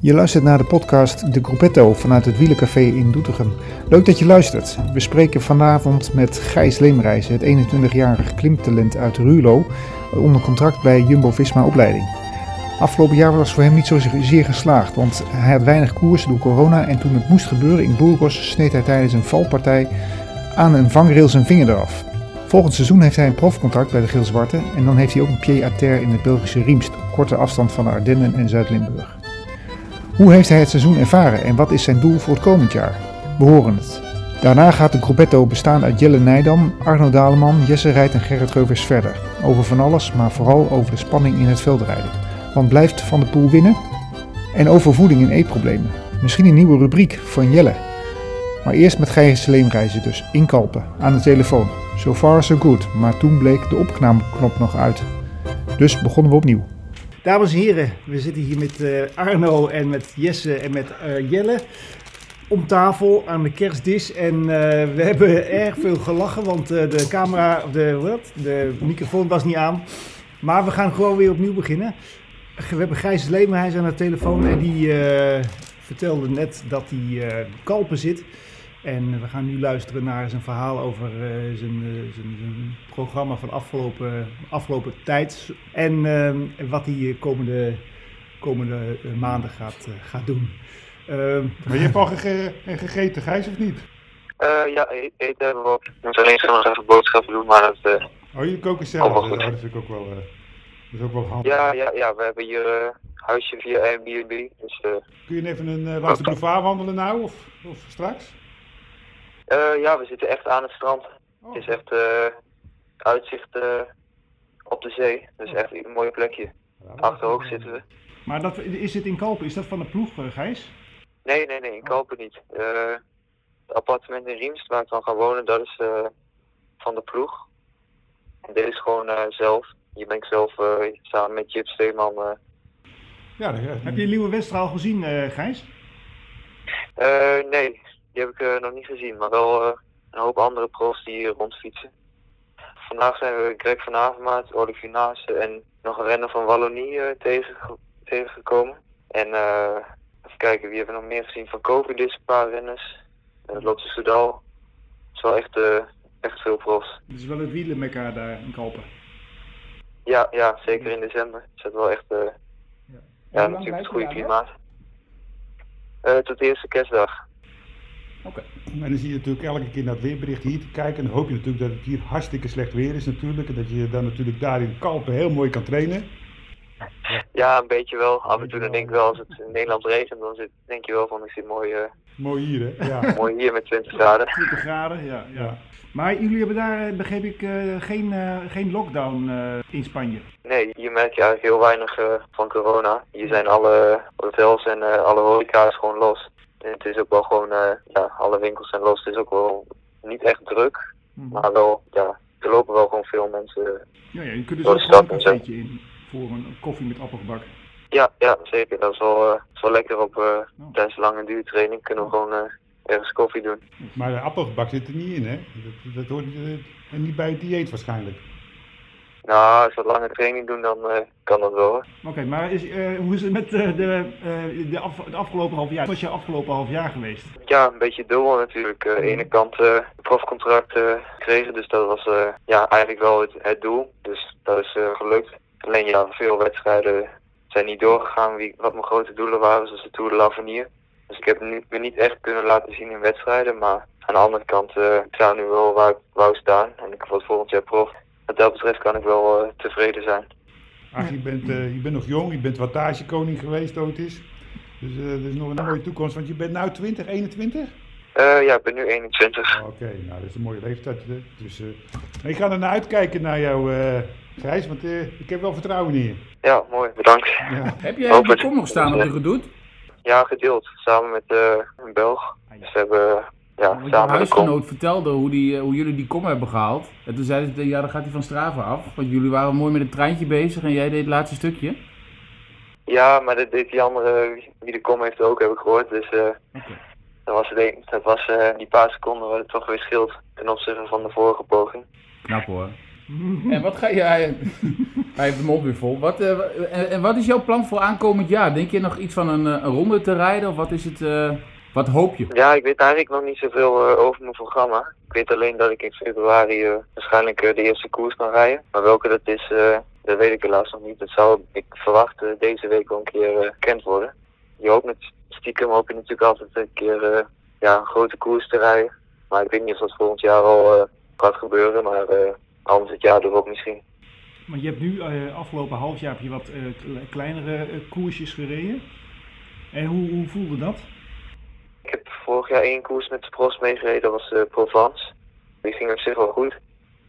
Je luistert naar de podcast De Gruppetto vanuit het Wielencafé in Doetinchem. Leuk dat je luistert. We spreken vanavond met Gijs Leemreizen, het 21-jarige klimtalent uit Rulo, onder contract bij Jumbo-Visma opleiding. Afgelopen jaar was voor hem niet zozeer geslaagd, want hij had weinig koers door corona en toen het moest gebeuren in Burgos sneed hij tijdens een valpartij aan een vangrail zijn vinger eraf. Volgend seizoen heeft hij een profcontract bij de Geel-Zwarte en dan heeft hij ook een pied à terre in het Belgische Riemst, korte afstand van de Ardennen en Zuid-Limburg. Hoe heeft hij het seizoen ervaren en wat is zijn doel voor het komend jaar? We horen het. Daarna gaat de gruppetto bestaan uit Jelle Nijdam, Arno Daleman, Jesse Rijt en Gerrit Reuvers verder. Over van alles, maar vooral over de spanning in het veldrijden. Want blijft Van de Poel winnen? En over voeding en eetproblemen. Misschien een nieuwe rubriek van Jelle. Maar eerst met Gijs Leemreizen dus, in Kalpen, aan de telefoon. So far so good, maar toen bleek de opknapknop nog uit. Dus begonnen we opnieuw. Dames en heren, we zitten hier met uh, Arno en met Jesse en met uh, Jelle om tafel aan de kerstdis. En uh, we hebben erg veel gelachen, want de camera, de, wat, de microfoon was niet aan. Maar we gaan gewoon weer opnieuw beginnen. We hebben Gijs Leemhuis aan de telefoon en die vertelde net dat hij kalpen zit. En we gaan nu luisteren naar zijn verhaal over uh, zijn, uh, zijn, zijn, programma van afgelopen, afgelopen tijd. En uh, wat hij komende, komende maanden gaat, gaat doen. Ehm, maar je hebt al gege gegeten, Gijs, of niet? ja, e-, eten hebben we ook. Ik moet alleen nog even boodschappen doen, maar dat... oh, je koken zelf? Oh, dat vind ik ook wel, dat is ook wel handig. Ja, ja, ja, we hebben hier huisje via Airbnb. Dus, Kun je even een, langs de boulevard wandelen nou, of, of straks? Uh, ja, we zitten echt aan het strand. Oh. Het is echt uh, uitzicht uh, op de zee. Dus echt een mooi plekje. Ja, Achterhoog zitten we. Maar dat, is het in Kalpen? Is dat van de ploeg, Gijs? Nee, nee, nee, in Kalpen niet. het appartement in Riemst waar ik dan ga wonen, dat is van de ploeg. En dit is gewoon zelf. Je bent zelf samen met Jip Steeman. ja, Heb je Nieuwe Westraal gezien, Gijs? nee, die heb ik uh, nog niet gezien, maar wel uh, een hoop andere profs die hier rondfietsen. Vandaag zijn we Greg van Avermaat, Olivier Naassen en nog een renner van Wallonie uh, tegen, tegengekomen. En even kijken, wie hebben we nog meer gezien? Van Covidis, een paar renners. Lotte Soudal. Het is wel echt, echt veel profs. Het is wel het wielenmekka daar in Kalpen. Ja, ja, zeker in december. Is het wel echt, ja, ja natuurlijk het goede klimaat. tot de eerste kerstdag. Oké. En dan zie je natuurlijk elke keer naar het weerbericht hier te kijken. En dan hoop je natuurlijk dat het hier hartstikke slecht weer is natuurlijk. En dat je dan natuurlijk daar in Kalpen heel mooi kan trainen. Ja, een beetje wel. Af en toe dan denk ik wel, als het in Nederland regent, dan zit, denk je wel van, ik zit mooi... Uh, mooi hier, hè? Ja. mooi hier met 20 graden. 20 graden, ja. ja. Maar jullie hebben daar, begreep ik, uh, geen, uh, geen lockdown in Spanje? Nee, hier merk je eigenlijk heel weinig van corona. Hier zijn alle hotels en alle horeca's gewoon los het is ook wel gewoon, uh, ja, alle winkels zijn los. Het is ook wel niet echt druk. Mm. Maar wel, ja, er lopen wel gewoon veel mensen. Ja, ja je kunt dus ook een cafeetje in voor een koffie met appelgebak. Ja, ja, zeker. Dat is wel, uh, is wel lekker op uh, oh. tijdens lange duurtraining. Kunnen we gewoon uh, ergens koffie doen. Maar de appelgebak zit er niet in, hè? Dat, dat hoort niet bij het dieet waarschijnlijk. Nou, als we lange training doen, dan uh, kan dat wel. Oké, maar is, uh, hoe is het met uh, de, de, af, de, afgelopen half jaar? Wat was je afgelopen half jaar geweest? Ja, een beetje dubbel natuurlijk. Aan de ene kant profcontract gekregen, dus dat was ja, eigenlijk wel het, het doel. Dus dat is gelukt. Alleen ja, veel wedstrijden zijn niet doorgegaan wie, wat mijn grote doelen waren, zoals de Tour de l'Avenir. Dus ik heb nu, me niet echt kunnen laten zien in wedstrijden, maar aan de andere kant, ik sta nu wel waar ik wou staan. En ik word volgend jaar prof wat dat betreft kan ik wel uh, tevreden zijn. Ach, je bent, uh, je bent nog jong, je bent wattagekoning geweest ooit is. Dus uh, er is nog een mooie toekomst, want je bent nu 20, 21? ja, ik ben nu 21. Oké, okay, nou dat is een mooie leeftijd. Dus, ik ga er naar uitkijken naar jou, Gijs, want ik heb wel vertrouwen in je. Ja, mooi, bedankt. Ja. Heb jij de kom nog staan op de gedoet? Ja, gedeeld, samen met een Belg. Dus we hebben ja, Want samen huisgenoot vertelde hoe, die, eh, hoe jullie die kom hebben gehaald. En toen zeiden ze, ja, dan gaat hij van Strava af. Want jullie waren mooi met het treintje bezig en jij deed het laatste stukje. Ja, maar dat deed die andere, wie de kom heeft ook, heb ik gehoord. Dus uh, dat was, het, dat was uh, die paar seconden waar het toch weer scheelt ten opzichte van de vorige poging. Knap hoor. En wat ga jij... Hij heeft de mond weer vol. Wat, eh, en, en wat is jouw plan voor aankomend jaar? Denk je nog iets van een, eh, een ronde te rijden? Of wat is het... wat hoop je? Ja, ik weet eigenlijk nog niet zoveel eh, over mijn programma. Ik weet alleen dat ik in februari eh, waarschijnlijk eh, de eerste koers kan rijden. Maar welke dat is, dat weet ik helaas nog niet. Dat zou, ik verwacht, deze week wel een keer bekend worden. Je hoopt met stiekem hoop je natuurlijk altijd een keer ja, een grote koers te rijden. Maar ik weet niet of dat volgend jaar al gaat gebeuren. Maar anders het jaar erop misschien. Maar je hebt nu afgelopen half jaar heb je wat kle- kleinere koersjes gereden. En hoe, hoe voelde dat? Ik heb vorig jaar één koers met de pros meegereden, dat was eh, Provence. Die ging op zich wel goed.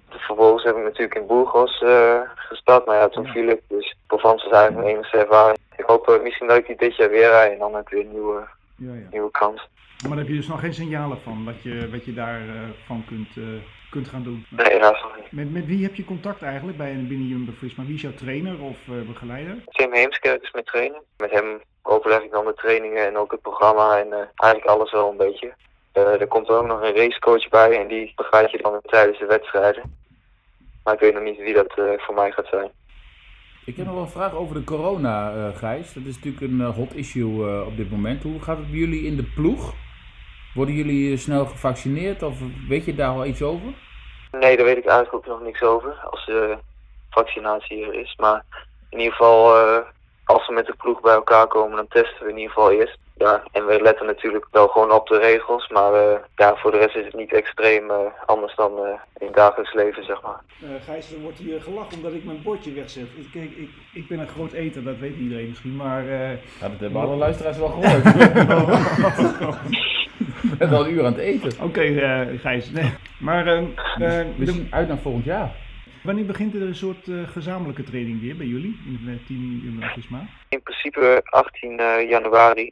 Vervolgens heb ik natuurlijk in Burgos eh gestart, maar ja, toen viel ik. Dus Provence was eigenlijk mijn enige ervaring. Ik hoop eh, misschien dat ik die dit jaar weer rijd en dan heb ik weer een nieuwe, Ja, ja. nieuwe kans. Maar daar heb je dus nog geen signalen van wat je, wat je daarvan van kunt, eh, kunt gaan doen. Nee, helaas nog niet. Met, met wie heb je contact eigenlijk bij een binnen Jumbo-Visma? Wie is jouw trainer of eh, begeleider? Tim Heemskerk is mijn trainer. Met hem overleg ik dan de trainingen en ook het programma en eh, eigenlijk alles wel een beetje. Eh, er komt er ook nog een racecoach bij en die begeleidt je dan tijdens de wedstrijden. Maar ik weet nog niet wie dat eh, voor mij gaat zijn. Ik heb nog wel een vraag over de corona, eh Gijs. Dat is natuurlijk een eh, hot issue eh, op dit moment. Hoe gaat het bij jullie in de ploeg? Worden jullie eh, snel gevaccineerd of weet je daar al iets over? Nee, daar weet ik eigenlijk ook nog niks over als de vaccinatie er is. Maar in ieder geval, eh, als we met de ploeg bij elkaar komen, dan testen we in ieder geval eerst. Ja, en we letten natuurlijk wel gewoon op de regels, maar eh, ja, voor de rest is het niet extreem eh, anders dan eh, in het dagelijks leven, zeg maar. Uh, Gijs, er wordt hier gelachen omdat ik mijn bordje wegzet. Ik, ik, ik, ik ben een groot eter, dat weet iedereen misschien, maar... eh, Ja, dat hebben alle luisteraars wel gehoord. Zijn al een uur aan het eten. Oké, eh, Gijs. Nee. Maar ehm, eh, We de- zien uit naar volgend jaar. wanneer begint er een soort eh, gezamenlijke training weer bij jullie in het team Jumbo-Visma? In principe 18 eh, januari.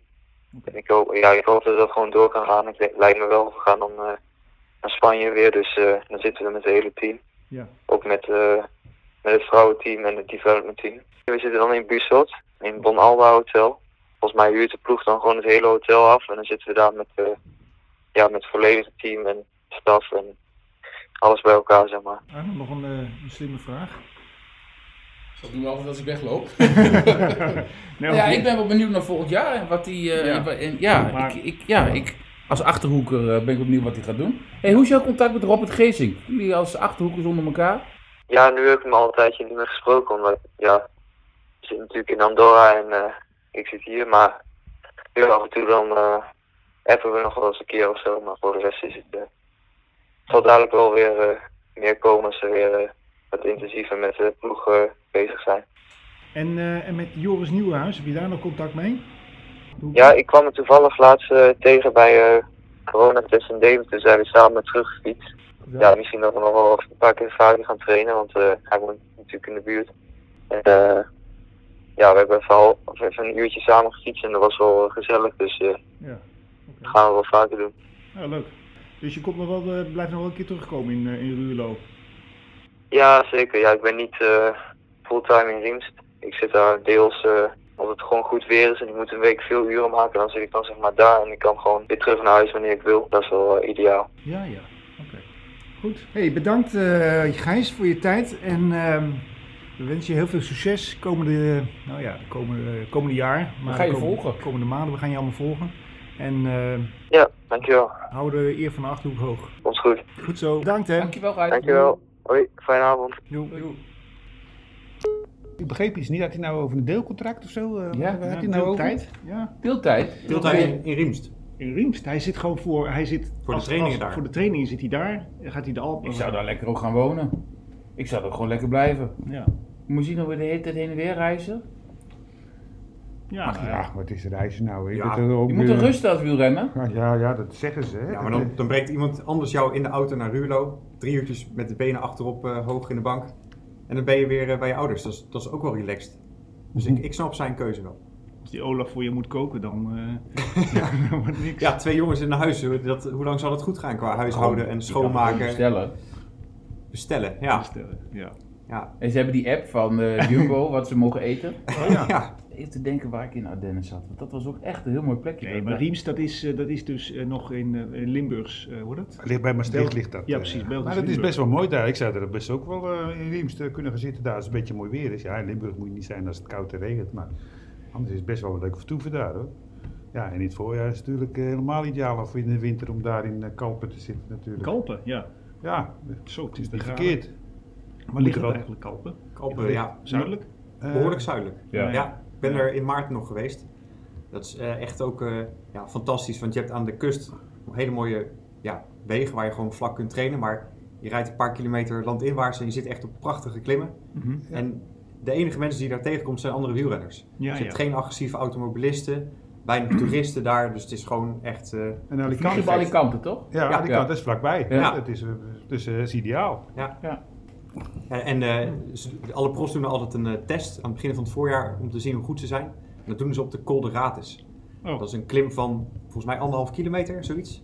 En ik hoop, ja, ik hoop dat dat gewoon door kan gaan. Ik denk, lijkt me wel, we gaan dan eh, naar Spanje weer, dus eh, dan zitten we met het hele team. Ja. Ook met, eh, met het vrouwenteam en het development team. We zitten dan in Busot, in Bon Alba Hotel. Volgens mij huurt de ploeg dan gewoon het hele hotel af. En dan zitten we daar met, eh, ja, met het volledige team en staf en alles bij elkaar, zeg maar. Nog een, eh, een slimme vraag. Dat doen we altijd als ik wegloop. Nee, ja, ik ben wel benieuwd naar volgend jaar. En wat die, eh, Ja. en wa- en ja, Maar- ik, ik, ja ik, als achterhoeker eh, ben ik benieuwd wat hij gaat doen. Hey, hoe is jouw contact met Robert Geesing? Jullie als achterhoekers onder elkaar? Ja, nu heb ik hem al een tijdje niet meer gesproken, omdat ja, ik zit natuurlijk in Andorra en eh, ik zit hier, maar nu af en toe dan eh appen we nog wel eens een keer of zo, maar voor de rest is het, het zal dadelijk wel weer eh, meer komen als we weer eh, wat intensiever met de ploeg bezig zijn. En, en met Joris Nieuwenhuis, heb je daar nog contact mee? Hoe- Ja, ik kwam er toevallig laatst tegen bij coronatest in Deventer, zijn we samen teruggefietst. Ja, misschien dat we nog wel een paar keer vaker gaan trainen, want hij woont natuurlijk in de buurt. En ja, we hebben even, al- of even een uurtje samen gefietst en dat was wel gezellig, dus Ja, dat gaan we wel vaker doen. ja leuk. Dus je komt nog wel, eh, blijft nog wel een keer terugkomen in, eh, in Ruurlo. Ja, zeker. Ja, ik ben niet eh, fulltime in dienst. Ik zit daar deels eh als het gewoon goed weer is en ik moet een week veel uren maken, dan zit ik dan zeg maar daar en ik kan gewoon weer terug naar huis wanneer ik wil. Dat is wel ideaal. Ja, ja. Oké. Goed. Hey, bedankt eh Gijs voor je tijd. En ehm, we wensen je heel veel succes komende, nou ja, de komende, komende jaar. Maar gaan je komende, volgen. komende maanden, we gaan je allemaal volgen. En eh Ja, dankjewel. hou de eer van de Achterhoek hoog. Komt goed. Goed zo. Bedankt hè. Dankjewel, Gijs. Dankjewel. Hoi, fijne avond. Doei. Ik begreep iets niet. Had hij nou over een deelcontract of zo? eh, Ja, had hij nou over? tijd. Ja. Deeltijd. Deeltijd in, in Riemst. In Riemst. Hij zit gewoon voor, hij zit Voor de trainingen daar. Voor de trainingen zit hij daar. Gaat hij de Alpen. Ik zou daar lekker ook gaan wonen. Ik zou er gewoon lekker blijven. Ja. Moet je nou weer de hele tijd heen en weer reizen? Ja, Ach ja. ja, wat is de reizen nou? Ik Ja, er ook, Je moet eh, rusten als wielrenner. Ja, ja, ja, dat zeggen ze. Hè? Ja, maar dan, dan brengt iemand anders jou in de auto naar Ruurlo. Drie uurtjes met de benen achterop eh, hoog in de bank. En dan ben je weer eh, bij je ouders. Dat is, dat is ook wel relaxed. Dus ik, ik snap zijn keuze wel. Als die Olaf voor je moet koken, dan, eh ja, dan wordt niks. Ja, twee jongens in huis. Dat, hoe lang zal het goed gaan qua huishouden en schoonmaken? Stellen. Bestellen, ja. Stellen. Ja. ja. En ze hebben die app van eh, Jumbo, wat ze mogen eten. Oh ja. Even te denken waar ik in Ardennen zat. Want dat was ook echt een heel mooi plekje. Nee, maar Riems, dat is, eh, dat is dus eh, nog in, eh, in Limburgs, eh, hoe dat? Ligt bij Maastricht ligt dat. Ja, precies, Belgisch Maar dat is best wel mooi daar. Ik zou er best ook wel eh, in Riems kunnen gaan zitten daar als het een beetje mooi weer is. Ja, in Limburg moet je niet zijn als het koud en regent, maar anders is het best wel een leuke vertoeven daar hoor. Ja, en in het voorjaar is het natuurlijk helemaal ideaal of in de winter om daar in Kalpen te zitten natuurlijk. Kalpen, ja. Ja, Zo, het is niet de verkeerd. Waar ligt het wel- eigenlijk, Kalpen? Kalpen, ja, Zuidelijk? Eh, behoorlijk zuidelijk. Ja. Ja. Ik ben er in maart nog geweest. Dat is eh, echt ook eh, ja, fantastisch, want je hebt aan de kust hele mooie ja, wegen waar je gewoon vlak kunt trainen. Maar je rijdt een paar kilometer landinwaarts en je zit echt op prachtige klimmen. Mhm. En de enige mensen die daar tegenkomt zijn andere wielrenners. Ja, dus je hebt ja. geen agressieve automobilisten, weinig toeristen daar. Dus het is gewoon echt... eh, En Alicante, Alicante, toch? ja, Ja. Alicante is vlakbij. Ja. Ja. Dat is, dus eh, is ideaal. En, en ze- alle profs doen altijd een eh, test aan het begin van het voorjaar om te zien hoe goed ze zijn. En dat doen ze op de Col de Rates. Oh. Dat is een klim van volgens mij anderhalf kilometer, zoiets.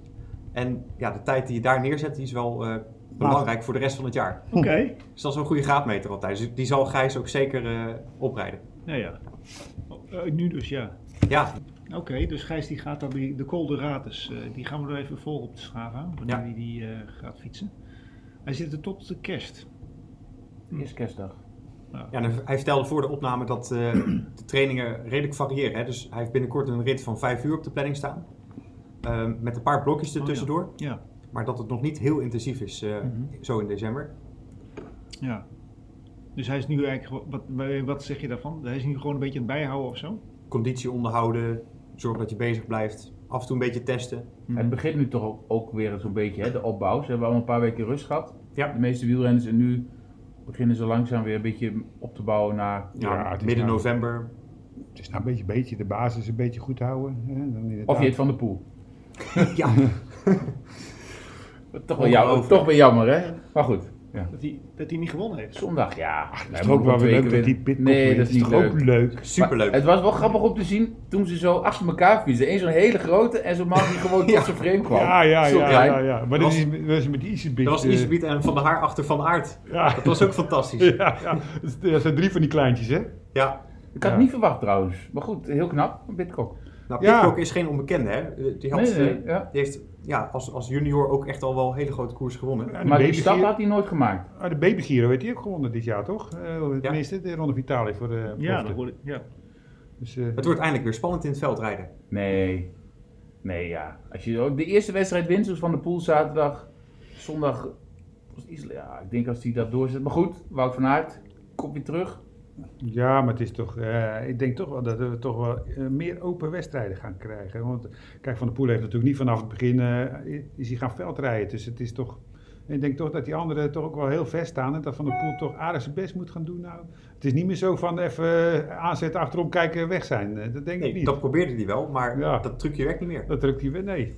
En ja, de tijd die je daar neerzet, die is wel eh, belangrijk voor de rest van het jaar. Oké. Dus dat is een goede graadmeter altijd. Dus die zal Gijs ook zeker eh, oprijden. Ja, ja. Oh, eh, nu dus, ja. Ja, Oké, dus Gijs die gaat dan die, de Col de Rates, eh, die gaan we er even volgen op de Strava, wanneer Ja. hij die eh, gaat fietsen. Hij zit er tot de kerst. Eerste kerstdag. ja hij vertelde voor de opname dat eh, de trainingen redelijk variëren. Hè? Dus hij heeft binnenkort een rit van vijf uur op de planning staan. Ehm, met een paar blokjes Oh, ja. ertussendoor. Ja, Maar dat het nog niet heel intensief is, eh, Mhm. zo in december. ja. Dus hij is nu eigenlijk, wat, wa- wat zeg je daarvan? Hij is nu gewoon een beetje aan het bijhouden of zo? Conditie onderhouden, zorg dat je bezig blijft. Af en toe een beetje testen. Het begint nu toch ook, ook weer zo'n beetje, hè, de opbouw. Ze hebben al een paar weken rust gehad. Ja. De meeste wielrenners en nu beginnen ze langzaam weer een beetje op te bouwen naar... Ja, midden nou- november. Het is nou een beetje, beetje de basis een beetje goed houden. Hè? Dan. Of je het van de poel. ja, Toch wel, jammer, toch wel jammer, hè? Maar goed. Ja. Dat hij, dat hij niet gewonnen heeft. Zondag, ja. Het is toch ook wel weer leuk dat die pitkop Nee, wint. dat is toch leuk. ook leuk. superleuk. Maar Het was wel grappig om te zien toen ze zo achter elkaar fietsen. Eén zo'n hele grote en zo'n man die gewoon tot zijn frame kwam. Ja, ja, ja, ja, ja. Maar dat Was- is, dat is met. Dat was eh, Iserbiet en Van de Haar achter Van Aert. Ja, Dat was ook fantastisch. ja, ja. Dat is- Dat zijn drie van die kleintjes, hè? Ja. Ik had het Ja. niet verwacht trouwens. Maar goed, heel knap. Een Bitcock. Nou, Ja. Pitcock is geen onbekende, hè. Eh, Die, had, Nee, nee, eh, ja. die heeft ja, als, als junior ook echt al wel hele grote koers gewonnen. Ja, de Maar die stap had hij nooit gemaakt. Ah, de Baby Giro heeft hij ook gewonnen dit jaar, toch? Eh, Ja. Tenminste, de Ronde Vitale voor de Ja, dat. Ja. Dus, eh, Het wordt eindelijk weer spannend in het veld rijden. Nee. Nee, ja. Als je ook de eerste wedstrijd wint, zoals Van de Poel zaterdag, zondag was iets, ja, ik denk als hij dat doorzet. Maar goed, Wout van Aert, komt weer terug. Ja, maar het is toch, eh, ik denk toch wel dat we toch wel eh, meer open wedstrijden gaan krijgen. Want kijk, Van der Poel heeft natuurlijk niet vanaf het begin, eh, is hij gaan veldrijden. Dus het is toch, ik denk toch dat die anderen toch ook wel heel ver staan. En dat Van der Poel toch aardig zijn best moet gaan doen. Nou, het is niet meer zo van even aanzetten, achterom kijken, weg zijn. Dat denk ik niet. dat probeerde hij wel, maar Ja. dat trucje werkt niet meer. Dat hij weer, nee.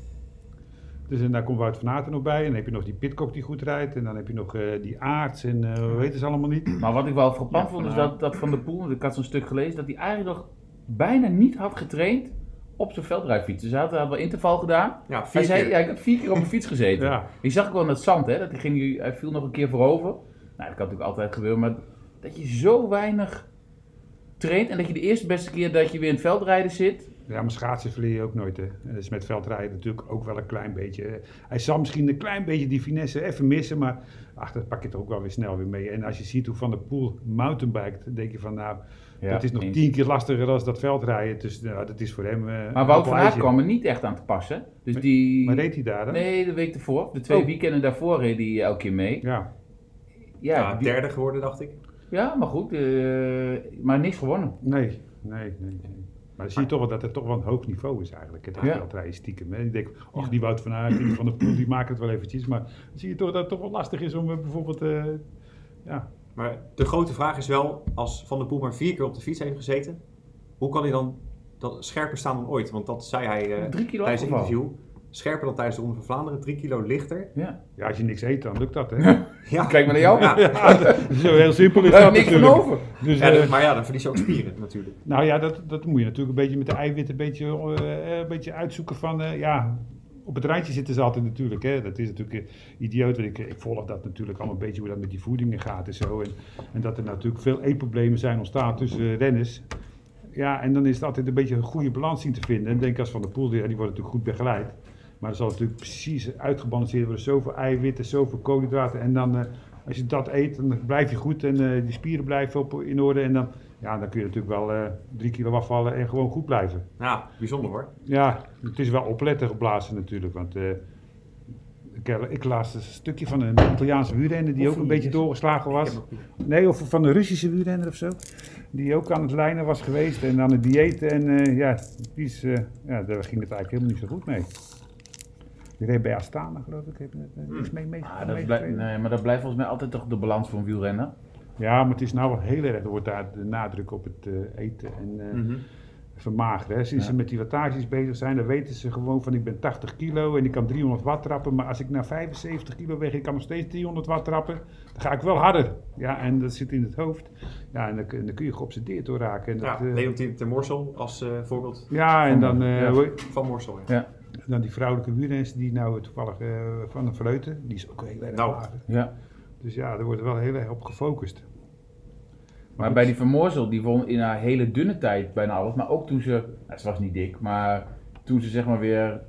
Dus en daar komt Wout van Aert er nog bij. En dan heb je nog die Pitcock die goed rijdt. En dan heb je nog eh, die Aarts en eh hoe heet ze allemaal niet. Maar wat ik wel frappant Ja, vond, is dat, dat Van de Poel, want ik had zo'n stuk gelezen, dat hij eigenlijk nog bijna niet had getraind op zijn veldrijfiets. Dus hij had, had wel interval gedaan. Ja, vier Hij zei, keer. ja, ik heb vier keer op mijn fiets gezeten. Ja. Je zag ook wel in het zand, hè, dat hij, ging, hij viel nog een keer voorover. Nou, dat kan natuurlijk altijd gebeuren, maar dat je zo weinig traint en dat je de eerste beste keer dat je weer in het veldrijden zit. Ja, maar schaatsen verleer je ook nooit. Hè. En dat is met veldrijden natuurlijk ook wel een klein beetje. Hij zal misschien een klein beetje die finesse even missen. Maar ach, dat pak je toch ook wel weer snel weer mee. En als je ziet hoe Van der Poel mountainbikt, dan denk je van nou, Ja, dat is nog eens. tien keer lastiger dan dat veldrijden. Dus nou, dat is voor hem... eh, Maar Wout van Aert kwam er niet echt aan te passen. Dus die... Maar reed hij daar dan? Nee, de week ervoor. De twee Oh. weekenden daarvoor reed hij elke keer mee. Ja. Ja, Ja, die- derde geworden, dacht ik. ja maar goed. eh, maar niks gewonnen. Nee, nee, nee. nee. Maar dan zie je toch wel dat het toch wel een hoog niveau is eigenlijk. Het Ja. veldrijden stiekem. hè. Ik denk, och, die Wout van Aert, die Van der Poel, die maken het wel eventjes. Maar dan zie je toch dat het toch wel lastig is om eh, bijvoorbeeld... eh, ja, Maar de grote vraag is wel, als Van der Poel maar vier keer op de fiets heeft gezeten, hoe kan hij dan dat scherper staan dan ooit? Want dat zei hij eh, Drie kilo tijdens het interview. Scherper dan tijdens de Ronde van Vlaanderen, drie kilo lichter. Ja. ja, als je niks eet, dan lukt dat, hè? Ja, Kijk maar naar jou. Ja. Ja, zo heel simpel is Daar dat niks van over. Dus, Ja, eh, maar ja, dan verlies je ook spieren natuurlijk. nou ja, dat, dat moet je natuurlijk een beetje met de eiwitten een beetje, eh, een beetje uitzoeken van, eh, ja, op het randje zitten ze altijd natuurlijk, hè. Dat is natuurlijk idioot, want ik, ik volg dat natuurlijk allemaal een beetje hoe dat met die voedingen gaat en zo. En, en dat er natuurlijk veel eetproblemen zijn ontstaan tussen renners. Ja, en dan is het altijd een beetje een goede balans zien te vinden. En ik denk als Van der Poel, die, die wordt natuurlijk goed begeleid. Maar dan zal natuurlijk precies uitgebalanceerd worden. Zoveel eiwitten, zoveel koolhydraten. En dan, eh, als je dat eet, dan blijf je goed en eh, die spieren blijven op, in orde. En dan, ja, dan kun je natuurlijk wel eh, drie kilo afvallen en gewoon goed blijven. Ja, bijzonder hoor. Ja, het is wel opletten geblazen natuurlijk. Want eh, ik, las een stukje van een Italiaanse wielrenner die ook een beetje doorgeslagen was. Nee, of van een Russische wielrenner of zo. Die ook aan het lijnen was geweest en aan het dieet. En eh, ja, die is, eh, ja, daar ging het eigenlijk helemaal niet zo goed mee. Die reed bij Astana, geloof ik. Heeft er Hmm. niks mee, mee, Ah, dat meegekregen. blijft- nee, maar dat blijft volgens mij altijd toch de balans van wielrennen. Ja, maar het is nou wel heel erg. Er wordt daar de nadruk op het eh, eten en eh, Mhm. vermageren. Hè. Sinds Ja. ze met die wattages bezig zijn, dan weten ze gewoon van ik ben 80 kilo en ik kan 300 watt trappen. Maar als ik naar 75 kilo weeg, ik kan nog steeds 300 watt trappen, dan ga ik wel harder. Ja, en dat zit in het hoofd. Ja, en dan, kun- dan kun je geobsedeerd door raken. En Ja, dat, eh, Leontien de Morsel als eh, voorbeeld ja, en dan, eh, Ja. van Morsel. Ja. Dan die vrouwelijke wielrenners die nou toevallig eh, van een Vleuten, die is ook heel erg Nou. Ja. Dus ja, er wordt wel heel erg op gefocust. Maar bij die Van Moorsel, die won in haar hele dunne tijd bijna alles. Maar ook toen ze, nou, ze was niet dik, maar toen ze zeg maar weer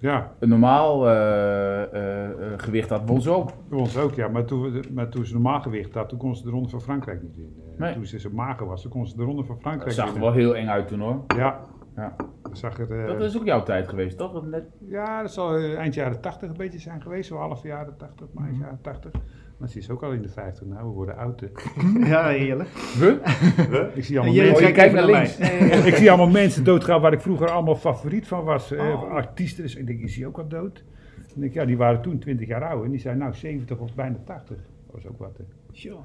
Ja, een normaal eh, eh, gewicht had, won ze ook. Bij ons ook, ja. Maar toen, maar toen ze normaal gewicht had, toen kon ze de Ronde van Frankrijk niet winnen. Eh, Nee. Toen ze zo mager was, toen kon ze de Ronde van Dat Frankrijk zag er wel heel eng uit toen hoor. Ja. Ja. Dat zag er... eh, Dat is ook jouw tijd geweest, toch? Dat Net... Ja, dat zal eh, eind jaren 80 een beetje zijn geweest. Zo half jaren 80, maar eind jaren 80. Maar ze is ook al in de 50. Nou, we worden oud. hè. Ja, heerlijk. We? Ik zie allemaal mensen... Oh, kijkt naar links. ik zie allemaal mensen doodgaan waar ik vroeger allemaal favoriet van was. eh, Oh. Artiesten. Dus ik denk, is die ook al dood? En ik denk, ja, die waren toen 20 jaar oud. En die zijn nou 70 of bijna 80. Dat was ook wat. hè. Sure.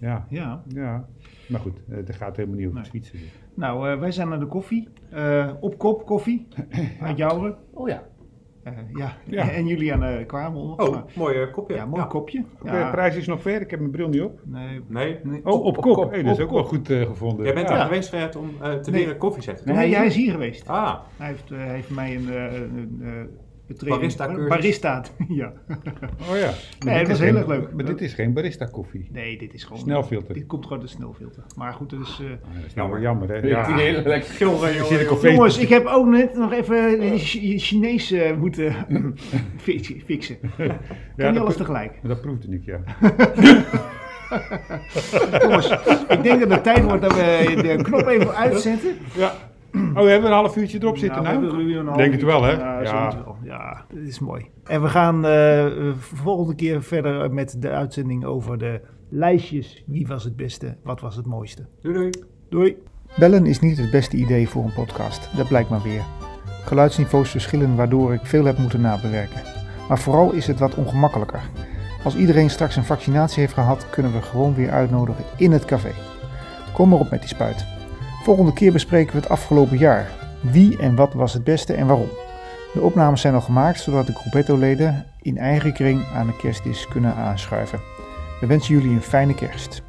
Ja, Ja. ja. Maar goed, eh, dat gaat helemaal niet over het Nee. fietsen. Nou, eh, wij zijn naar de koffie. Eh, op kop koffie. Uit Jouren. Oh ja. Eh, ja. Ja. En jullie aan de. Oh, Maar- mooi kopje. ja, mooi kopje. De prijs is nog ver, ik heb mijn bril niet op. Nee. Nee. nee. Oh, op, op kop. kop. Hey, dat is ook wel goed gevonden. Jij bent ja. er geweest, Fred, om eh, te Nee. leren koffie zetten. Nee, hij is hier geweest. Ah, Hij heeft, eh, heeft mij een, Barista-cursus. Barista, ja. Oh ja. Nee, dat is heel erg leuk. Maar dit is geen barista koffie. Nee, dit is gewoon... Snelfilter. Dit komt gewoon de snelfilter. Maar goed, het is... eh, Dat is nou wel jammer hè. Ik vind Ja. hele lekker. Er Jongens, ik heb ook net nog even Chi- Chinees moeten fi- fixen. Kan Ja, niet dat alles tegelijk. Dat proefde ik, ja. Jongens, ik denk dat het tijd wordt dat we de knop even uitzetten. ja. Oh, we hebben een half uurtje erop zitten Nou, we nou? nu een half Denk het wel, hè? Ja, Ja. wel. ja, dat is mooi. En we gaan eh, volgende keer verder met de uitzending over de lijstjes. Wie was het beste? Wat was het mooiste? doei doei. Doei. Bellen is niet het beste idee voor een podcast, dat blijkt maar weer. Geluidsniveaus verschillen waardoor ik veel heb moeten nabewerken. Maar vooral is het wat ongemakkelijker. Als iedereen straks een vaccinatie heeft gehad, kunnen we gewoon weer uitnodigen in het café. Kom maar op met die spuit. Volgende keer bespreken we het afgelopen jaar. Wie en wat was het beste en waarom? De opnames zijn al gemaakt zodat de Gruppetto-leden in eigen kring aan de kerstdis kunnen aanschuiven. We wensen jullie een fijne kerst.